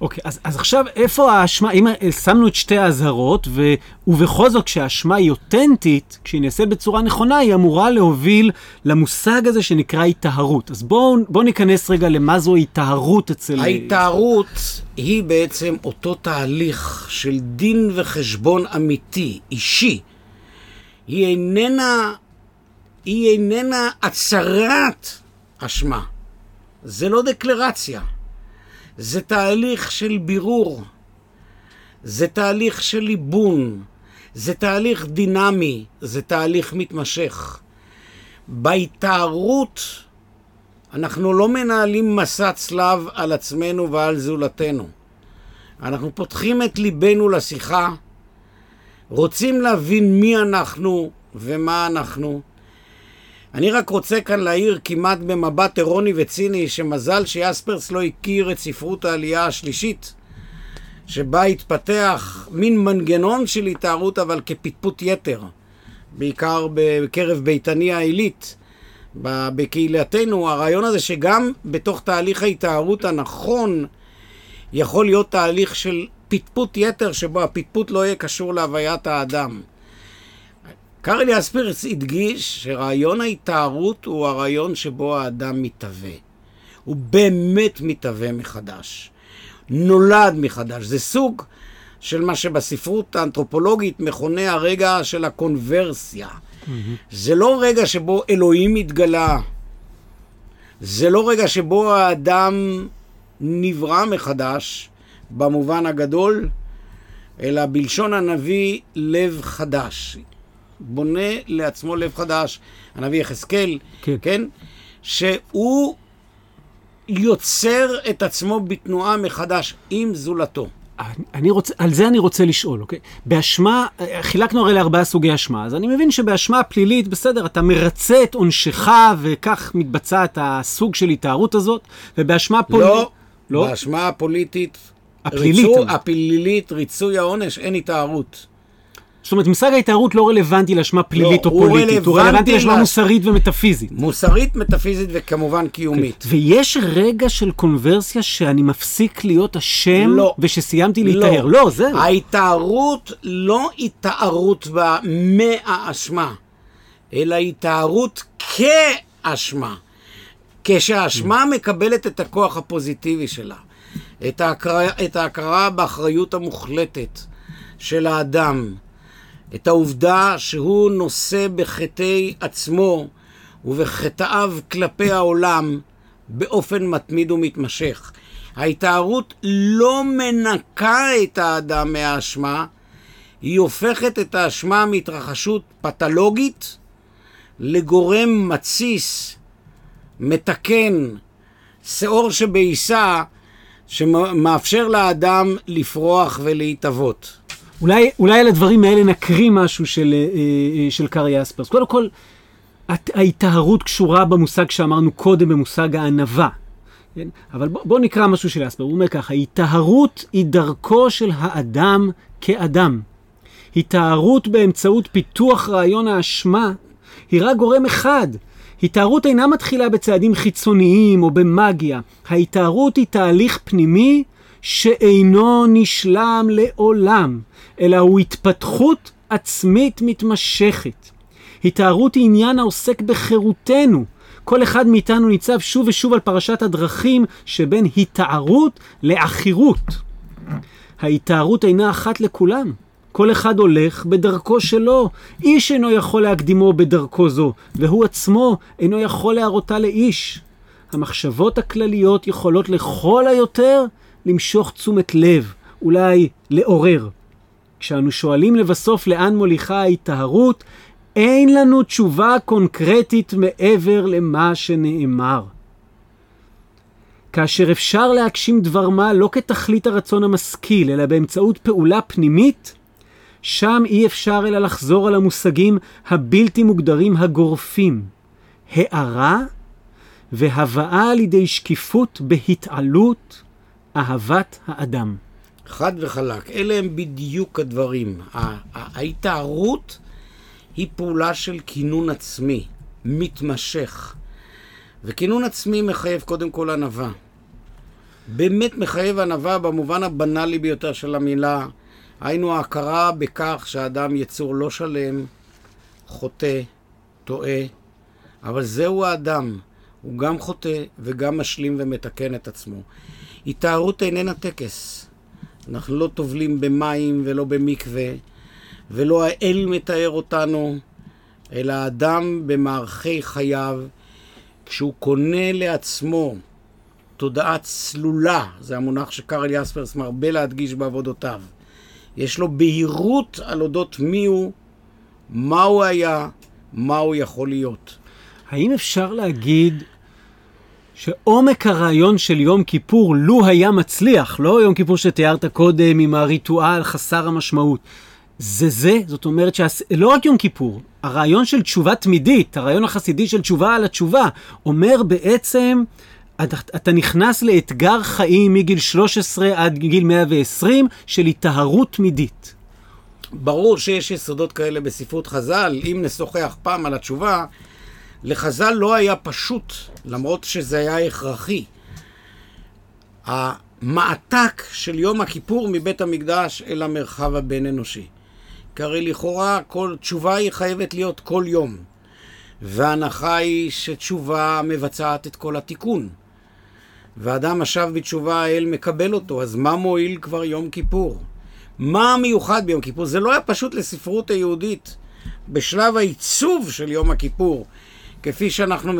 אוקיי, אז, אז עכשיו איפה האשמה, אם שמנו את שתי האזהרות, ו, ובכל זאת כשהאשמה היא אותנטית, כשהיא נעשית בצורה נכונה, היא אמורה להוביל למושג הזה שנקרא היטהרות. אז בואו בוא ניכנס רגע למה זו היטהרות אצל... ההיטהרות היא בעצם אותו תהליך של דין וחשבון אמיתי, אישי. היא איננה, היא איננה הצהרת אשמה. זה לא דקלרציה. זה תהליך של בירור, זה תהליך של ליבון, זה תהליך דינמי, זה תהליך מתמשך. בהתארות אנחנו לא מנהלים מסע צלב על עצמנו ועל זולתנו. אנחנו פותחים את ליבנו לשיחה, רוצים להבין מי אנחנו ומה אנחנו. אני רק רוצה כאן להעיר כמעט במבט אירוני וציני, שמזל שיאספרס לא הכיר את ספרות העלייה השלישית, שבה התפתח מין מנגנון של התארות, אבל כפטפוט יתר, בעיקר בקרב ביתני העילית. בקהילתנו, הרעיון הזה שגם בתוך תהליך ההתארות הנכון, יכול להיות תהליך של פטפוט יתר, שבו הפטפוט לא יהיה קשור להוויית האדם. קרלי אספירס הדגיש שרעיון ההתארות הוא הרעיון שבו האדם מתהווה. הוא באמת מתהווה מחדש. נולד מחדש. זה סוג של מה שבספרות האנתרופולוגית מכונה הרגע של הקונברסיה. Mm-hmm. זה לא רגע שבו אלוהים מתגלה. זה לא רגע שבו האדם נברא מחדש, במובן הגדול, אלא בלשון הנביא, לב חדש. בונה לעצמו לב חדש, הנביא יחזקאל, כן. כן? שהוא יוצר את עצמו בתנועה מחדש עם זולתו. אני רוצה, על זה אני רוצה לשאול, אוקיי? באשמה, חילקנו הרי לארבעה סוגי אשמה, אז אני מבין שבאשמה הפלילית, בסדר, אתה מרצה את עונשך וכך מתבצעת הסוג של התארות הזאת, ובאשמה פולית... לא, לא, באשמה הפוליטית, הפלילית, ריצו, הפלילית, ריצוי העונש, אין התארות. זאת אומרת, מושג ההתארות לא רלוונטי לאשמה פלילית לא, או פוליטית, הוא רלוונטי לאשמה. מוסרית ומטאפיזית. מוסרית, מטאפיזית וכמובן קיומית. כן. ויש רגע של קונברסיה שאני מפסיק להיות אשם, לא. ושסיימתי לא. להתאר. לא, לא זהו. ההתארות לא התארות מהאשמה, אלא התארות כאשמה. כשהאשמה מקבלת את הכוח הפוזיטיבי שלה, את ההכרה, את ההכרה באחריות המוחלטת של האדם, את העובדה שהוא נושא בחטאי עצמו ובחטאיו כלפי העולם באופן מתמיד ומתמשך. ההתארות לא מנקה את האדם מהאשמה, היא הופכת את האשמה מהתרחשות פתולוגית לגורם מתסיס, מתקן, שאור שבעיסה, שמאפשר לאדם לפרוח ולהתהוות. אולי, אולי על הדברים האלה נקריא משהו של, אה, אה, של קארי אספרס. קודם כל, ההיטהרות קשורה במושג שאמרנו קודם, במושג הענווה. כן? אבל בוא, בוא נקרא משהו של אספר, הוא אומר ככה, היטהרות היא דרכו של האדם כאדם. היטהרות באמצעות פיתוח רעיון האשמה היא רק גורם אחד. היטהרות אינה מתחילה בצעדים חיצוניים או במאגיה. ההיטהרות היא תהליך פנימי שאינו נשלם לעולם. אלא הוא התפתחות עצמית מתמשכת. התארות היא עניין העוסק בחירותנו. כל אחד מאיתנו ניצב שוב ושוב על פרשת הדרכים שבין התארות לעכירות. ההתארות אינה אחת לכולם. כל אחד הולך בדרכו שלו. איש אינו יכול להקדימו בדרכו זו, והוא עצמו אינו יכול להראותה לאיש. המחשבות הכלליות יכולות לכל היותר למשוך תשומת לב, אולי לעורר. כשאנו שואלים לבסוף לאן מוליכה ההיטהרות, אין לנו תשובה קונקרטית מעבר למה שנאמר. כאשר אפשר להגשים דבר מה לא כתכלית הרצון המשכיל, אלא באמצעות פעולה פנימית, שם אי אפשר אלא לחזור על המושגים הבלתי מוגדרים הגורפים. הארה והבאה לידי שקיפות בהתעלות אהבת האדם. חד וחלק. אלה הם בדיוק הדברים. ההתארות היא פעולה של כינון עצמי, מתמשך. וכינון עצמי מחייב קודם כל ענווה. באמת מחייב ענווה במובן הבנאלי ביותר של המילה. היינו ההכרה בכך שהאדם יצור לא שלם, חוטא, טועה, אבל זהו האדם. הוא גם חוטא וגם משלים ומתקן את עצמו. התארות איננה טקס. אנחנו לא טובלים במים ולא במקווה, ולא האל מתאר אותנו, אלא האדם במערכי חייו, כשהוא קונה לעצמו תודעה צלולה, זה המונח שקרל יספרס מרבה להדגיש בעבודותיו. יש לו בהירות על אודות מי הוא, מה הוא היה, מה הוא יכול להיות. האם אפשר להגיד שעומק הרעיון של יום כיפור, לו היה מצליח, לא יום כיפור שתיארת קודם עם הריטואל חסר המשמעות, זה זה, זאת אומרת שלא רק יום כיפור, הרעיון של תשובה תמידית, הרעיון החסידי של תשובה על התשובה, אומר בעצם, אתה, נכנס לאתגר חיים מגיל 13 עד גיל 120 של היטהרות תמידית. ברור שיש יסודות כאלה בספרות חז"ל, אם נשוחח פעם על התשובה, לחז"ל לא היה פשוט, למרות שזה היה הכרחי. המעתק של יום הכיפור מבית המקדש אל המרחב הבין-אנושי. כי הרי לכאורה כל תשובה היא חייבת להיות כל יום. וההנחה היא שתשובה מבצעת את כל התיקון. ואדם השב בתשובה, האל מקבל אותו, אז מה מועיל כבר יום כיפור? מה המיוחד ביום כיפור? זה לא היה פשוט לספרות היהודית בשלב העיצוב של יום הכיפור, כפי שאנחנו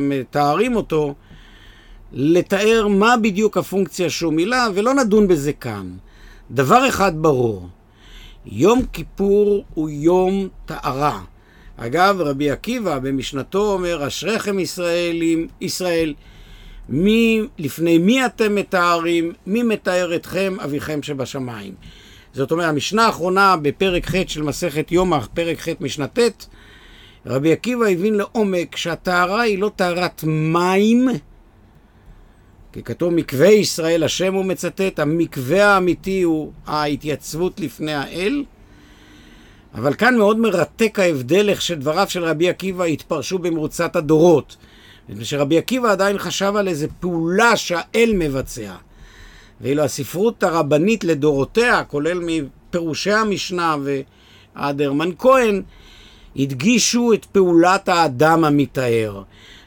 מתארים אותו, לתאר מה בדיוק הפונקציה שהוא מילא, ולא נדון בזה כאן. דבר אחד ברור, יום כיפור הוא יום טהרה. אגב, רבי עקיבא במשנתו אומר, אשריכם ישראלים, ישראל, מי, לפני מי אתם מתארים, מי מתאר אתכם, אביכם שבשמיים. זאת אומרת, המשנה האחרונה בפרק ח' של מסכת יומא, פרק ח' משנה ט', רבי עקיבא הבין לעומק שהטהרה היא לא טהרת מים, כי כתוב מקווה ישראל, השם הוא מצטט, המקווה האמיתי הוא ההתייצבות לפני האל. אבל כאן מאוד מרתק ההבדל איך שדבריו של רבי עקיבא התפרשו במרוצת הדורות. מפני שרבי עקיבא עדיין חשב על איזו פעולה שהאל מבצע. ואילו הספרות הרבנית לדורותיה, כולל מפירושי המשנה ועד הרמן כהן, הדגישו את פעולת האדם המתאר.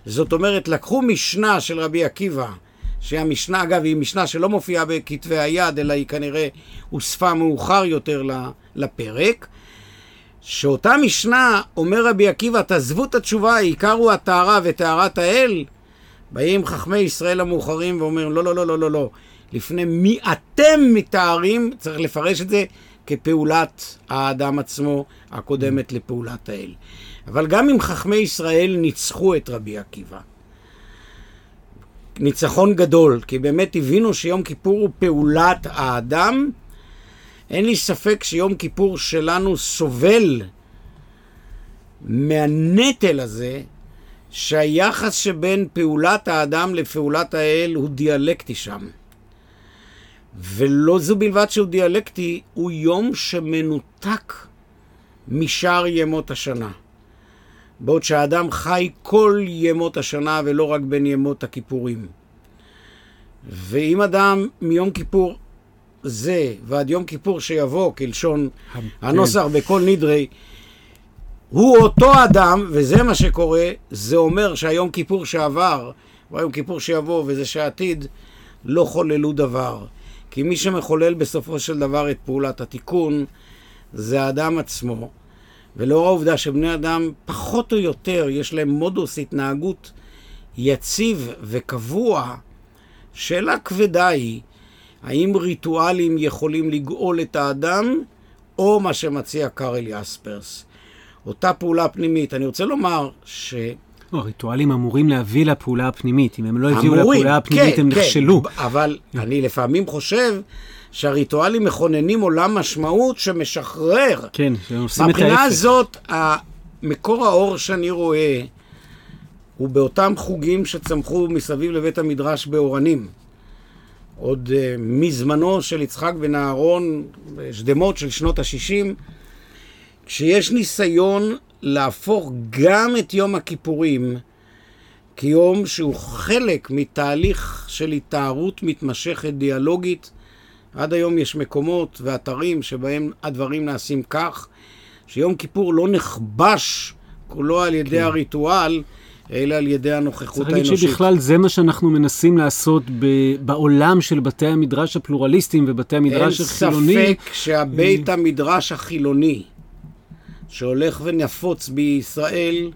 זאת אומרת, לקחו משנה של רבי עקיבא, שהמשנה, אגב, היא משנה שלא מופיעה בכתבי היד, אלא היא כנראה הוספה מאוחר יותר לפרק, שאותה משנה, אומר רבי עקיבא, תעזבו את התשובה, העיקר הוא הטהרה וטהרת האל. באים חכמי ישראל המאוחרים ואומרים, לא, לא, לא, לא, לא, לא. לפני מי אתם מתארים, צריך לפרש את זה כפעולת האדם עצמו הקודמת לפעולת האל. אבל גם אם חכמי ישראל ניצחו את רבי עקיבא, ניצחון גדול, כי באמת הבינו שיום כיפור הוא פעולת האדם, אין לי ספק שיום כיפור שלנו סובל מהנטל הזה שהיחס שבין פעולת האדם לפעולת האל הוא דיאלקטי שם. ולא זו בלבד שהוא דיאלקטי, הוא יום שמנותק משאר ימות השנה. בעוד שהאדם חי כל ימות השנה ולא רק בין ימות הכיפורים. ואם אדם מיום כיפור זה ועד יום כיפור שיבוא, כלשון הנוסח בכל נדרי, הוא אותו אדם, וזה מה שקורה, זה אומר שהיום כיפור שעבר, והיום כיפור שיבוא וזה שעתיד, לא חוללו דבר. כי מי שמחולל בסופו של דבר את פעולת התיקון, זה האדם עצמו. ולאור העובדה שבני אדם, פחות או יותר, יש להם מודוס התנהגות יציב וקבוע, שאלה כבדה היא, האם ריטואלים יכולים לגאול את האדם, או מה שמציע קארל יספרס. אותה פעולה פנימית. אני רוצה לומר ש... לא, הריטואלים אמורים להביא לפעולה הפנימית. אם הם לא הביאו לפעולה הפנימית, כן, הם כן, נכשלו. אבל אני לפעמים חושב שהריטואלים מכוננים עולם משמעות שמשחרר. כן, שהם עושים את ההפך. מהבחינה הזאת, מקור האור שאני רואה הוא באותם חוגים שצמחו מסביב לבית המדרש באורנים. עוד uh, מזמנו של יצחק בן אהרון, שדמות של שנות ה-60, כשיש ניסיון להפוך גם את יום הכיפורים כיום שהוא חלק מתהליך של התארות מתמשכת דיאלוגית. עד היום יש מקומות ואתרים שבהם הדברים נעשים כך, שיום כיפור לא נכבש כולו על ידי כן. הריטואל, אלא על ידי הנוכחות האנושית. צריך להגיד שבכלל זה מה שאנחנו מנסים לעשות ב- בעולם של בתי המדרש הפלורליסטיים ובתי המדרש החילוני. אין ספק שהבית המדרש החילוני, שהולך ונפוץ בישראל,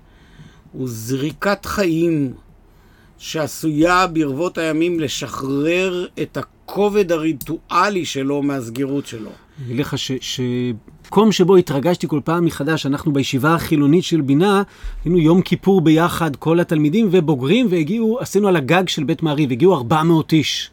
הוא זריקת חיים שעשויה ברבות הימים לשחרר את הכובד הריטואלי שלו מהסגירות שלו. אני לך שמקום שבו התרגשתי כל פעם מחדש, אנחנו בישיבה החילונית של בינה, היינו יום כיפור ביחד, כל התלמידים ובוגרים, והגיעו, עשינו על הגג של בית מעריב, הגיעו 400 איש.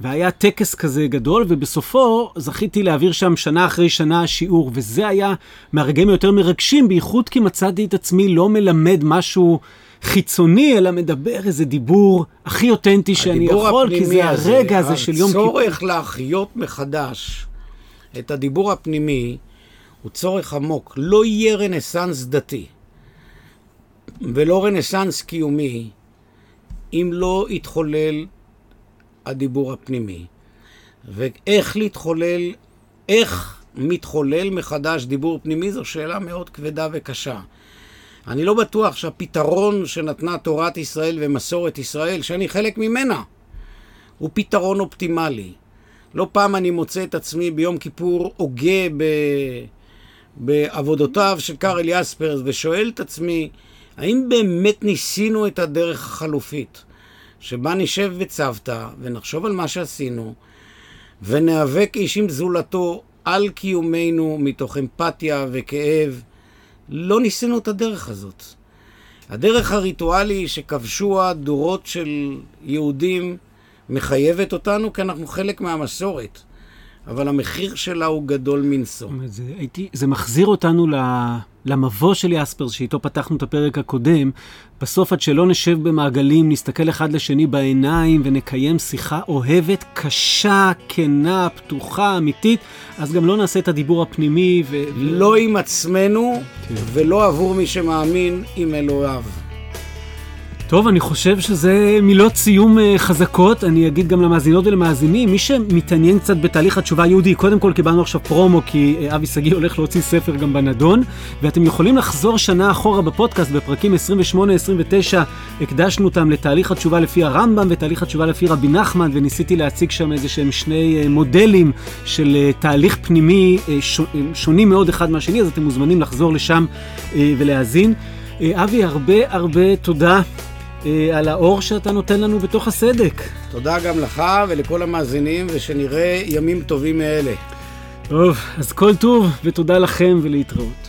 והיה טקס כזה גדול, ובסופו זכיתי להעביר שם שנה אחרי שנה שיעור, וזה היה מהרגעים היותר מרגשים, בייחוד כי מצאתי את עצמי לא מלמד משהו חיצוני, אלא מדבר איזה דיבור הכי אותנטי שאני יכול, כי זה הרגע הזה של יום כיפור. הצורך להחיות מחדש את הדיבור הפנימי הוא צורך עמוק. לא יהיה רנסאנס דתי ולא רנסאנס קיומי אם לא יתחולל הדיבור הפנימי. ואיך להתחולל, איך מתחולל מחדש דיבור פנימי זו שאלה מאוד כבדה וקשה. אני לא בטוח שהפתרון שנתנה תורת ישראל ומסורת ישראל, שאני חלק ממנה, הוא פתרון אופטימלי. לא פעם אני מוצא את עצמי ביום כיפור הוגה ב... בעבודותיו של קארל יספרס ושואל את עצמי, האם באמת ניסינו את הדרך החלופית, שבה נשב בצוותא ונחשוב על מה שעשינו, וניאבק איש עם זולתו על קיומנו מתוך אמפתיה וכאב, לא ניסינו את הדרך הזאת. הדרך הריטואלי שכבשו הדורות של יהודים מחייבת אותנו כי אנחנו חלק מהמסורת. אבל המחיר שלה הוא גדול מנשוא. זה, הייתי, זה מחזיר אותנו למבוא של יספר, שאיתו פתחנו את הפרק הקודם. בסוף, עד שלא נשב במעגלים, נסתכל אחד לשני בעיניים ונקיים שיחה אוהבת, קשה, כנה, פתוחה, אמיתית, אז גם לא נעשה את הדיבור הפנימי. ו... לא עם עצמנו, כן. ולא עבור מי שמאמין עם אלוהיו. טוב, אני חושב שזה מילות סיום אה, חזקות. אני אגיד גם למאזינות ולמאזינים, מי שמתעניין קצת בתהליך התשובה היהודי, קודם כל קיבלנו עכשיו פרומו, כי אה, אבי שגיא הולך להוציא ספר גם בנדון, ואתם יכולים לחזור שנה אחורה בפודקאסט, בפרקים 28-29, הקדשנו אותם לתהליך התשובה לפי הרמב"ם ותהליך התשובה לפי רבי נחמן, וניסיתי להציג שם איזה שהם שני אה, מודלים של תהליך פנימי שונים מאוד אחד מהשני, אז אתם מוזמנים לחזור לשם ולהאזין. אבי, הרבה הרבה תודה על האור שאתה נותן לנו בתוך הסדק. תודה גם לך ולכל המאזינים, ושנראה ימים טובים מאלה. טוב, אז כל טוב, ותודה לכם ולהתראות.